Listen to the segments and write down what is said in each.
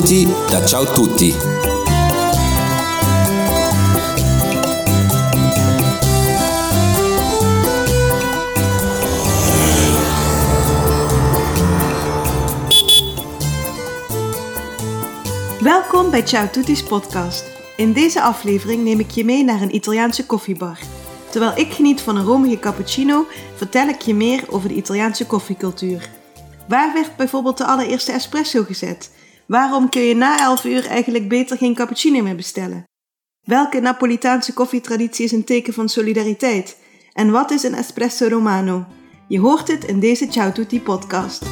Benvenuti da Ciao Tutti. Welkom bij Ciao Tutti's podcast. In deze aflevering neem ik je mee naar een Italiaanse koffiebar. Terwijl ik geniet van een romige cappuccino, vertel ik je meer over de Italiaanse koffiecultuur. Waar werd bijvoorbeeld de allereerste espresso gezet? Waarom kun je na 11 uur eigenlijk beter geen cappuccino meer bestellen? Welke Napolitaanse koffietraditie is een teken van solidariteit? En wat is een espresso romano? Je hoort het in deze Ciao Tutti podcast.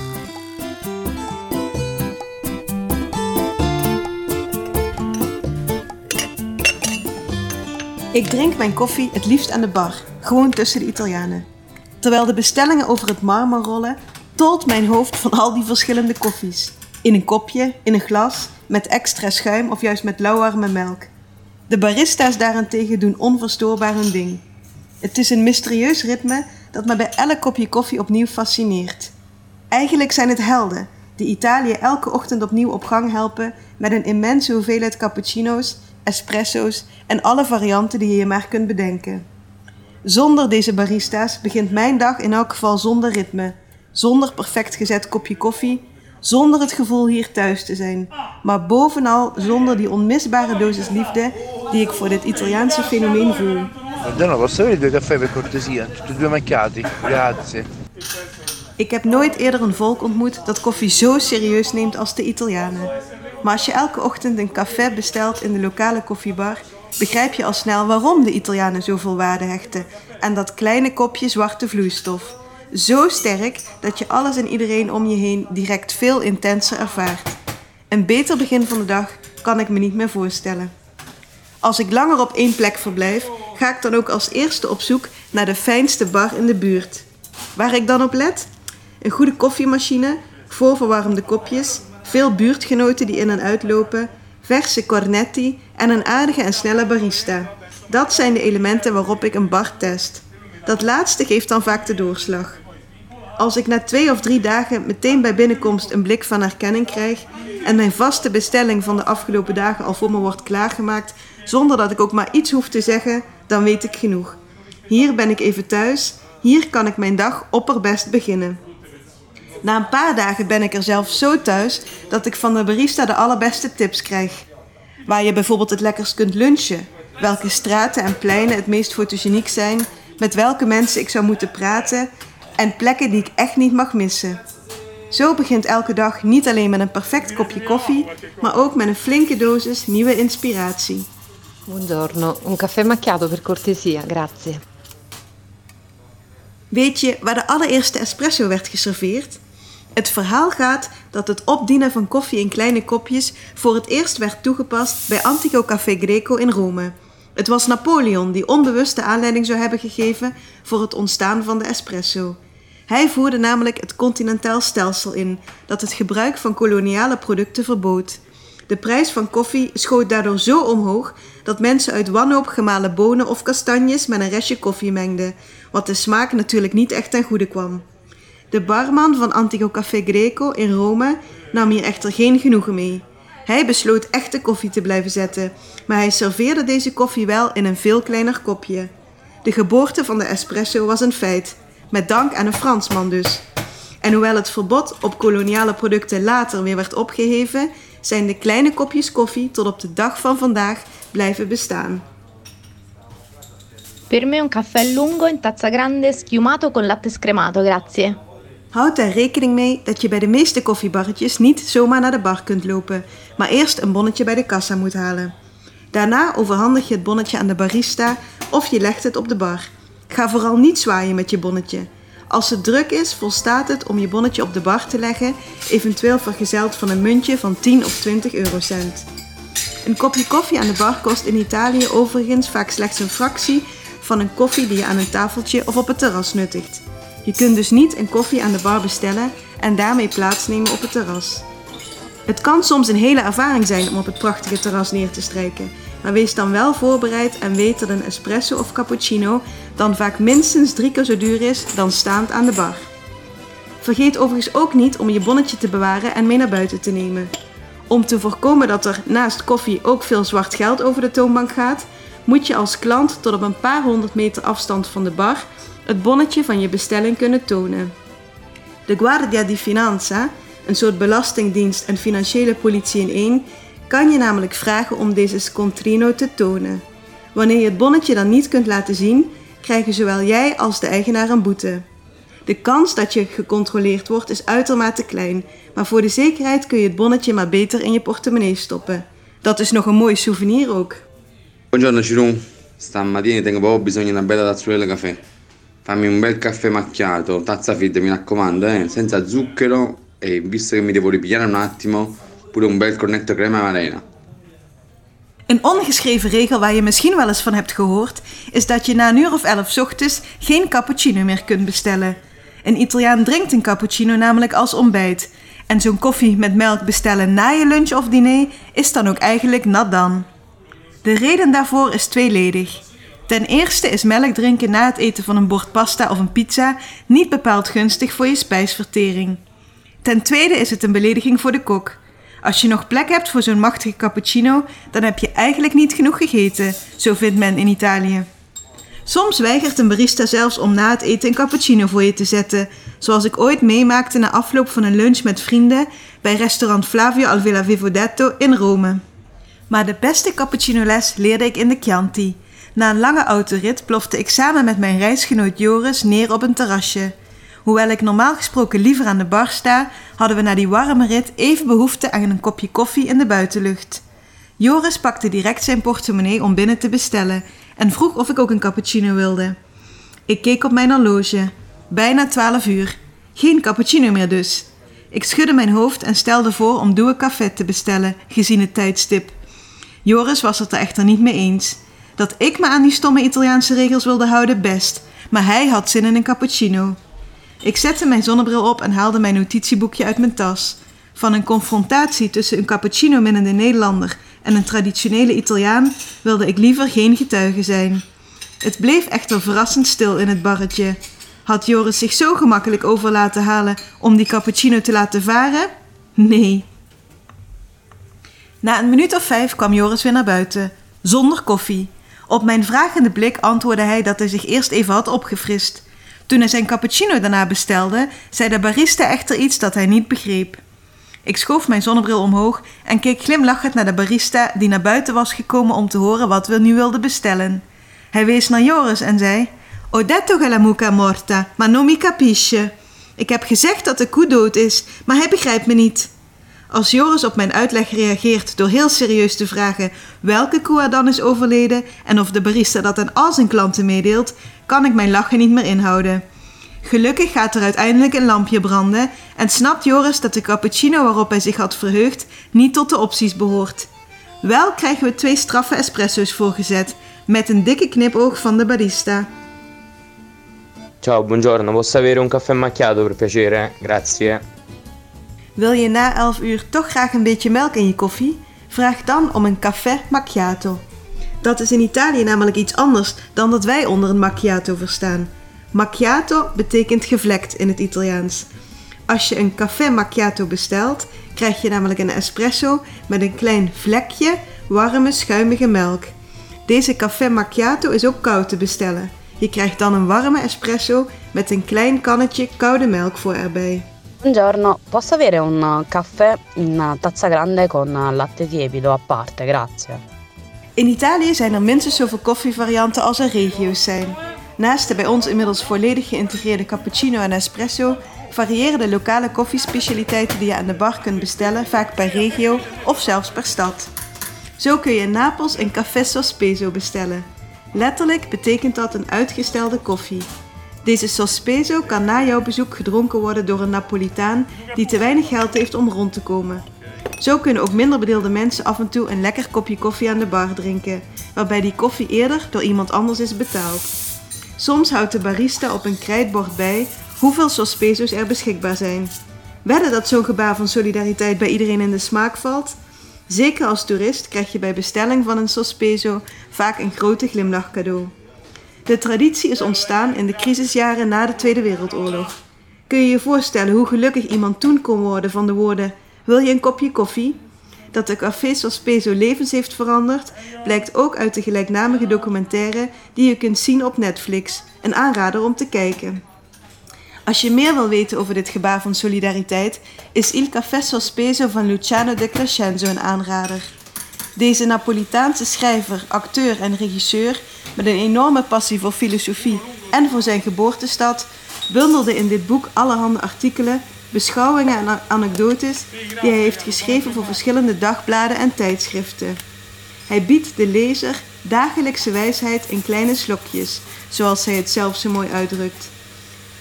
Ik drink mijn koffie het liefst aan de bar, gewoon tussen de Italianen. Terwijl de bestellingen over het marmer rollen, tolt mijn hoofd van al die verschillende koffies. In een kopje, in een glas, met extra schuim of juist met lauwarme melk. De barista's daarentegen doen onverstoorbaar hun ding. Het is een mysterieus ritme dat me bij elk kopje koffie opnieuw fascineert. Eigenlijk zijn het helden die Italië elke ochtend opnieuw op gang helpen met een immense hoeveelheid cappuccino's, espresso's en alle varianten die je je maar kunt bedenken. Zonder deze barista's begint mijn dag in elk geval zonder ritme, zonder perfect gezet kopje koffie, zonder het gevoel hier thuis te zijn, maar bovenal zonder die onmisbare dosis liefde die ik voor dit Italiaanse fenomeen voel. Buongiorno, posso avere due caffè per cortesia? Tutti e due macchiati? Grazie. Ik heb nooit eerder een volk ontmoet dat koffie zo serieus neemt als de Italianen. Maar als je elke ochtend een café bestelt in de lokale koffiebar, begrijp je al snel waarom de Italianen zoveel waarde hechten aan dat kleine kopje zwarte vloeistof. Zo sterk dat je alles en iedereen om je heen direct veel intenser ervaart. Een beter begin van de dag kan ik me niet meer voorstellen. Als ik langer op één plek verblijf, ga ik dan ook als eerste op zoek naar de fijnste bar in de buurt. Waar ik dan op let? Een goede koffiemachine, voorverwarmde kopjes, veel buurtgenoten die in en uitlopen, verse cornetti en een aardige en snelle barista. Dat zijn de elementen waarop ik een bar test. Dat laatste geeft dan vaak de doorslag. Als ik na twee of drie dagen meteen bij binnenkomst een blik van herkenning krijg en mijn vaste bestelling van de afgelopen dagen al voor me wordt klaargemaakt, zonder dat ik ook maar iets hoef te zeggen, dan weet ik genoeg. Hier ben ik even thuis, hier kan ik mijn dag opperbest beginnen. Na een paar dagen ben ik er zelf zo thuis dat ik van de barista de allerbeste tips krijg. Waar je bijvoorbeeld het lekkerst kunt lunchen, welke straten en pleinen het meest fotogeniek zijn, met welke mensen ik zou moeten praten en plekken die ik echt niet mag missen. Zo begint elke dag niet alleen met een perfect kopje koffie, maar ook met een flinke dosis nieuwe inspiratie. Buongiorno, un caffè macchiato per cortesia, grazie. Weet je waar de allereerste espresso werd geserveerd? Het verhaal gaat dat het opdienen van koffie in kleine kopjes voor het eerst werd toegepast bij Antico Café Greco in Rome. Het was Napoleon die onbewust de aanleiding zou hebben gegeven voor het ontstaan van de espresso. Hij voerde namelijk het continentaal stelsel in, dat het gebruik van koloniale producten verbood. De prijs van koffie schoot daardoor zo omhoog dat mensen uit wanhoop gemalen bonen of kastanjes met een restje koffie mengden, wat de smaak natuurlijk niet echt ten goede kwam. De barman van Antico Café Greco in Rome nam hier echter geen genoegen mee. Hij besloot echte koffie te blijven zetten, maar hij serveerde deze koffie wel in een veel kleiner kopje. De geboorte van de espresso was een feit, met dank aan een Fransman dus. En hoewel het verbod op koloniale producten later weer werd opgeheven, zijn de kleine kopjes koffie tot op de dag van vandaag blijven bestaan. Per me un caffè lungo in tazza grande schiumato con latte scremato, grazie. Houd er rekening mee dat je bij de meeste koffiebarretjes niet zomaar naar de bar kunt lopen, maar eerst een bonnetje bij de kassa moet halen. Daarna overhandig je het bonnetje aan de barista of je legt het op de bar. Ga vooral niet zwaaien met je bonnetje. Als het druk is, volstaat het om je bonnetje op de bar te leggen, eventueel vergezeld van een muntje van 10 of 20 eurocent. Een kopje koffie aan de bar kost in Italië overigens vaak slechts een fractie van een koffie die je aan een tafeltje of op het terras nuttigt. Je kunt dus niet een koffie aan de bar bestellen en daarmee plaatsnemen op het terras. Het kan soms een hele ervaring zijn om op het prachtige terras neer te strijken, maar wees dan wel voorbereid en weet dat een espresso of cappuccino dan vaak minstens drie keer zo duur is dan staand aan de bar. Vergeet overigens ook niet om je bonnetje te bewaren en mee naar buiten te nemen. Om te voorkomen dat er naast koffie ook veel zwart geld over de toonbank gaat, moet je als klant tot op een paar honderd meter afstand van de bar het bonnetje van je bestelling kunnen tonen. De Guardia di Finanza, een soort belastingdienst en financiële politie in één, kan je namelijk vragen om deze scontrino te tonen. Wanneer je het bonnetje dan niet kunt laten zien, krijgen zowel jij als de eigenaar een boete. De kans dat je gecontroleerd wordt is uitermate klein, maar voor de zekerheid kun je het bonnetje maar beter in je portemonnee stoppen. Dat is nog een mooi souvenir ook. Buongiorno Ciro, stamattina tengo proprio bisogno di una bella tazzurella di caffè. Fammi un bel caffè macchiato, tazza fit mi raccomando, eh, senza zucchero e visto che mi devo ripigliare un attimo, pure un bel cornetto crema marena. Een ongeschreven regel waar je misschien wel eens van hebt gehoord, is dat je na een uur of elf ochtends geen cappuccino meer kunt bestellen. Een Italiaan drinkt een cappuccino namelijk als ontbijt. En zo'n koffie met melk bestellen na je lunch of diner is dan ook eigenlijk nat dan. De reden daarvoor is tweeledig. Ten eerste is melk drinken na het eten van een bord pasta of een pizza niet bepaald gunstig voor je spijsvertering. Ten tweede is het een belediging voor de kok. Als je nog plek hebt voor zo'n machtige cappuccino, dan heb je eigenlijk niet genoeg gegeten, zo vindt men in Italië. Soms weigert een barista zelfs om na het eten een cappuccino voor je te zetten, zoals ik ooit meemaakte na afloop van een lunch met vrienden bij restaurant Flavio al Villa Vivodetto in Rome. Maar de beste cappuccino-les leerde ik in de Chianti. Na een lange autorit plofte ik samen met mijn reisgenoot Joris neer op een terrasje. Hoewel ik normaal gesproken liever aan de bar sta, hadden we na die warme rit even behoefte aan een kopje koffie in de buitenlucht. Joris pakte direct zijn portemonnee om binnen te bestellen en vroeg of ik ook een cappuccino wilde. Ik keek op mijn horloge. Bijna twaalf uur. Geen cappuccino meer dus. Ik schudde mijn hoofd en stelde voor om Doe Café te bestellen, gezien het tijdstip. Joris was het er echter niet mee eens. Dat ik me aan die stomme Italiaanse regels wilde houden, best, maar hij had zin in een cappuccino. Ik zette mijn zonnebril op en haalde mijn notitieboekje uit mijn tas. Van een confrontatie tussen een cappuccino-minnende Nederlander en een traditionele Italiaan wilde ik liever geen getuige zijn. Het bleef echter verrassend stil in het barretje. Had Joris zich zo gemakkelijk over laten halen om die cappuccino te laten varen? Nee. Na een minuut of vijf kwam Joris weer naar buiten, zonder koffie. Op mijn vragende blik antwoordde hij dat hij zich eerst even had opgefrist. Toen hij zijn cappuccino daarna bestelde, zei de barista echter iets dat hij niet begreep. Ik schoof mijn zonnebril omhoog en keek glimlachend naar de barista die naar buiten was gekomen om te horen wat we nu wilden bestellen. Hij wees naar Joris en zei: Ho detto che mucca morta, ma non mi capisce. Ik heb gezegd dat de koe dood is, maar hij begrijpt me niet. Als Joris op mijn uitleg reageert door heel serieus te vragen welke koe dan is overleden en of de barista dat aan al zijn klanten meedeelt, kan ik mijn lachen niet meer inhouden. Gelukkig gaat er uiteindelijk een lampje branden en snapt Joris dat de cappuccino waarop hij zich had verheugd niet tot de opties behoort. Wel krijgen we twee straffe espresso's voorgezet, met een dikke knipoog van de barista. Ciao, buongiorno, posso avere un caffè macchiato per piacere? Grazie. Wil je na 11 uur toch graag een beetje melk in je koffie? Vraag dan om een café macchiato. Dat is in Italië namelijk iets anders dan dat wij onder een macchiato verstaan. Macchiato betekent gevlekt in het Italiaans. Als je een café macchiato bestelt, krijg je namelijk een espresso met een klein vlekje warme schuimige melk. Deze café macchiato is ook koud te bestellen. Je krijgt dan een warme espresso met een klein kannetje koude melk voor erbij. Buongiorno, posso avere un caffè in tazza grande con latte tiepido a parte, grazie. In Italië zijn er minstens zoveel koffievarianten als er regio's zijn. Naast de bij ons inmiddels volledig geïntegreerde cappuccino en espresso variëren de lokale koffiespecialiteiten die je aan de bar kunt bestellen vaak per regio of zelfs per stad. Zo kun je in Napels een café sospeso bestellen. Letterlijk betekent dat een uitgestelde koffie. Deze sospeso kan na jouw bezoek gedronken worden door een Napolitaan die te weinig geld heeft om rond te komen. Zo kunnen ook minder bedeelde mensen af en toe een lekker kopje koffie aan de bar drinken, waarbij die koffie eerder door iemand anders is betaald. Soms houdt de barista op een krijtbord bij hoeveel sospeso's er beschikbaar zijn. Wedden dat zo'n gebaar van solidariteit bij iedereen in de smaak valt? Zeker als toerist krijg je bij bestelling van een sospeso vaak een grote glimlach cadeau. De traditie is ontstaan in de crisisjaren na de Tweede Wereldoorlog. Kun je je voorstellen hoe gelukkig iemand toen kon worden van de woorden: Wil je een kopje koffie? Dat de Café Sospeso levens heeft veranderd, blijkt ook uit de gelijknamige documentaire die je kunt zien op Netflix. Een aanrader om te kijken. Als je meer wil weten over dit gebaar van solidariteit, is Il Café Sospeso van Luciano de Crescenzo een aanrader. Deze Napolitaanse schrijver, acteur en regisseur, met een enorme passie voor filosofie en voor zijn geboortestad, bundelde in dit boek allerhande artikelen, beschouwingen en anekdotes die hij heeft geschreven voor verschillende dagbladen en tijdschriften. Hij biedt de lezer dagelijkse wijsheid in kleine slokjes, zoals hij het zelf zo mooi uitdrukt.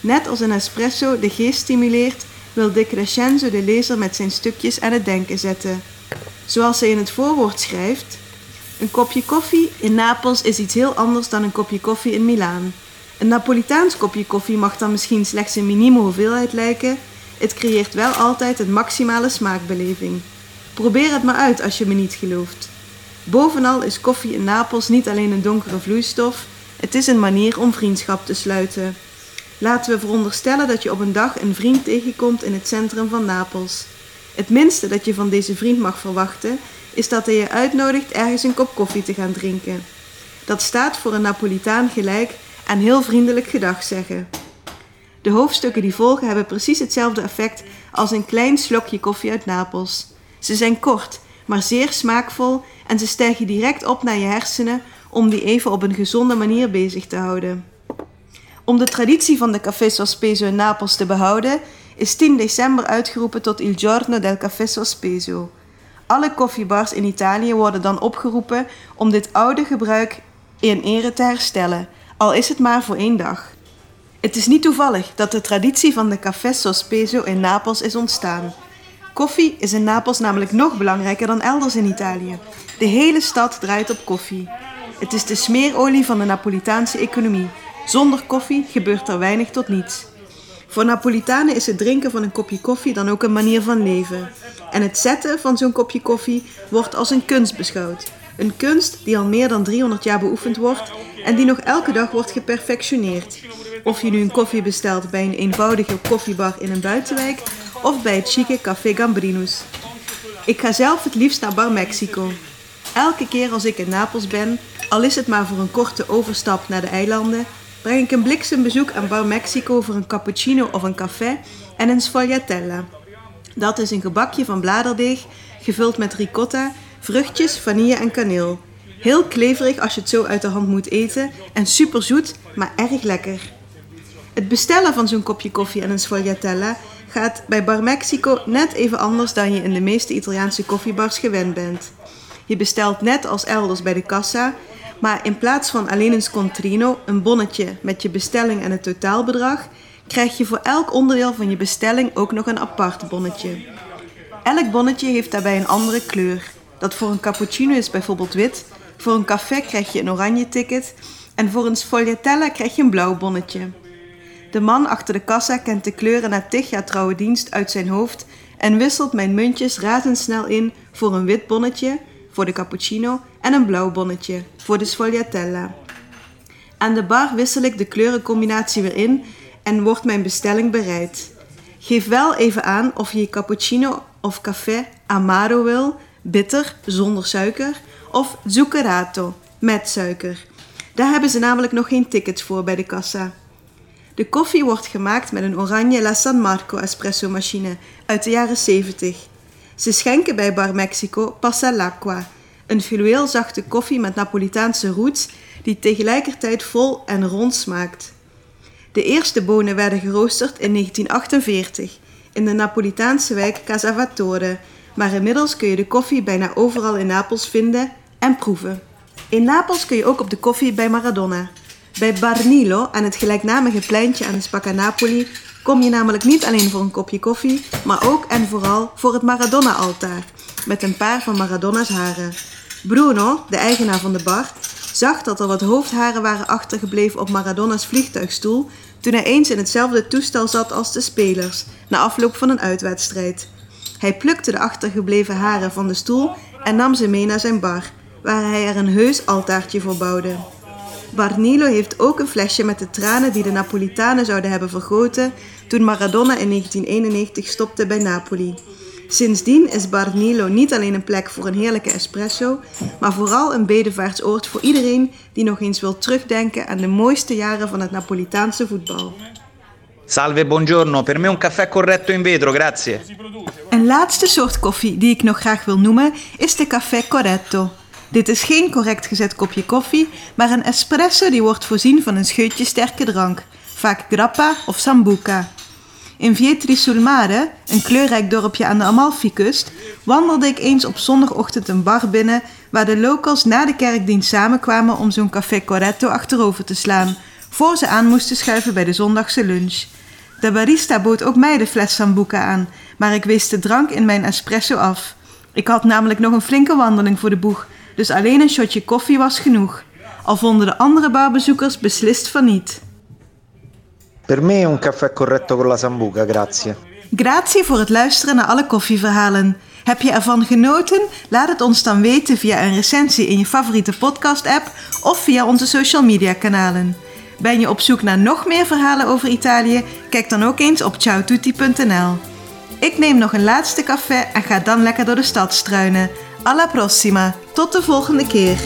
Net als een espresso de geest stimuleert, wil De Crescenzo de lezer met zijn stukjes aan het denken zetten. Zoals hij in het voorwoord schrijft: Een kopje koffie in Napels is iets heel anders dan een kopje koffie in Milaan. Een Napolitaans kopje koffie mag dan misschien slechts een minieme hoeveelheid lijken, het creëert wel altijd een maximale smaakbeleving. Probeer het maar uit als je me niet gelooft. Bovenal is koffie in Napels niet alleen een donkere vloeistof, het is een manier om vriendschap te sluiten. Laten we veronderstellen dat je op een dag een vriend tegenkomt in het centrum van Napels. Het minste dat je van deze vriend mag verwachten, is dat hij je uitnodigt ergens een kop koffie te gaan drinken. Dat staat voor een Napolitaan gelijk en heel vriendelijk gedag zeggen. De hoofdstukken die volgen hebben precies hetzelfde effect als een klein slokje koffie uit Napels. Ze zijn kort, maar zeer smaakvol en ze stijgen direct op naar je hersenen om die even op een gezonde manier bezig te houden. Om de traditie van de Café Sospeso in Napels te behouden, is 10 december uitgeroepen tot Il Giorno del Café Sospeso. Alle koffiebars in Italië worden dan opgeroepen om dit oude gebruik in ere te herstellen, al is het maar voor één dag. Het is niet toevallig dat de traditie van de Café Sospeso in Napels is ontstaan. Koffie is in Napels namelijk nog belangrijker dan elders in Italië. De hele stad draait op koffie. Het is de smeerolie van de Napolitaanse economie. Zonder koffie gebeurt er weinig tot niets. Voor Napolitanen is het drinken van een kopje koffie dan ook een manier van leven. En het zetten van zo'n kopje koffie wordt als een kunst beschouwd. Een kunst die al meer dan 300 jaar beoefend wordt en die nog elke dag wordt geperfectioneerd. Of je nu een koffie bestelt bij een eenvoudige koffiebar in een buitenwijk of bij het chique Café Gambrinus. Ik ga zelf het liefst naar Bar Mexico. Elke keer als ik in Napels ben, al is het maar voor een korte overstap naar de eilanden, breng ik een bliksembezoek aan Bar Mexico voor een cappuccino of een café en een sfogliatella. Dat is een gebakje van bladerdeeg, gevuld met ricotta, vruchtjes, vanille en kaneel. Heel kleverig als je het zo uit de hand moet eten en super zoet, maar erg lekker. Het bestellen van zo'n kopje koffie en een sfogliatella gaat bij Bar Mexico net even anders dan je in de meeste Italiaanse koffiebars gewend bent. Je bestelt net als elders bij de kassa, maar in plaats van alleen een scontrino, een bonnetje met je bestelling en het totaalbedrag, krijg je voor elk onderdeel van je bestelling ook nog een apart bonnetje. Elk bonnetje heeft daarbij een andere kleur. Dat voor een cappuccino is bijvoorbeeld wit, voor een café krijg je een oranje ticket en voor een sfogliatella krijg je een blauw bonnetje. De man achter de kassa kent de kleuren na tig jaar trouwe dienst uit zijn hoofd en wisselt mijn muntjes razendsnel in voor een wit bonnetje, voor de cappuccino, en een blauw bonnetje, voor de sfogliatella. Aan de bar wissel ik de kleurencombinatie weer in en wordt mijn bestelling bereid. Geef wel even aan of je cappuccino of café amaro wil, bitter, zonder suiker, of zuccherato, met suiker. Daar hebben ze namelijk nog geen tickets voor bij de kassa. De koffie wordt gemaakt met een oranje La San Marco espresso machine uit de jaren 70. Ze schenken bij Bar Mexico Passa l'Acqua, een fluweelzachte koffie met Napolitaanse roots die tegelijkertijd vol en rond smaakt. De eerste bonen werden geroosterd in 1948 in de Napolitaanse wijk Casavatore, maar inmiddels kun je de koffie bijna overal in Napels vinden en proeven. In Napels kun je ook op de koffie bij Maradona. Bij Barnilo, aan het gelijknamige pleintje aan de Spacca Napoli, kom je namelijk niet alleen voor een kopje koffie, maar ook en vooral voor het Maradona-altaar, met een paar van Maradona's haren. Bruno, de eigenaar van de bar, zag dat er wat hoofdharen waren achtergebleven op Maradona's vliegtuigstoel toen hij eens in hetzelfde toestel zat als de spelers, na afloop van een uitwedstrijd. Hij plukte de achtergebleven haren van de stoel en nam ze mee naar zijn bar, waar hij er een heus altaartje voor bouwde. Barnilo heeft ook een flesje met de tranen die de Napolitanen zouden hebben vergoten toen Maradona in 1991 stopte bij Napoli. Sindsdien is Bar Nilo niet alleen een plek voor een heerlijke espresso, maar vooral een bedevaartsoord voor iedereen die nog eens wil terugdenken aan de mooiste jaren van het Napolitaanse voetbal. Salve, buongiorno. Per me un caffè corretto in vetro, grazie. Een laatste soort koffie die ik nog graag wil noemen is de café corretto. Dit is geen correct gezet kopje koffie, maar een espresso die wordt voorzien van een scheutje sterke drank, vaak grappa of sambuca. In Vietri sul Mare, een kleurrijk dorpje aan de Amalfi-kust, wandelde ik eens op zondagochtend een bar binnen waar de locals na de kerkdienst samenkwamen om zo'n café corretto achterover te slaan, voor ze aan moesten schuiven bij de zondagse lunch. De barista bood ook mij de fles sambuca aan, maar ik wees de drank in mijn espresso af. Ik had namelijk nog een flinke wandeling voor de boeg, dus alleen een shotje koffie was genoeg. Al vonden de andere barbezoekers beslist van niet. Per me un caffè corretto con la sambuca, grazie. Grazie voor het luisteren naar alle koffieverhalen. Heb je ervan genoten? Laat het ons dan weten via een recensie in je favoriete podcast-app of via onze social media kanalen. Ben je op zoek naar nog meer verhalen over Italië? Kijk dan ook eens op ciaotutti.nl. Ik neem nog een laatste café en ga dan lekker door de stad struinen. Alla prossima, tot de volgende keer.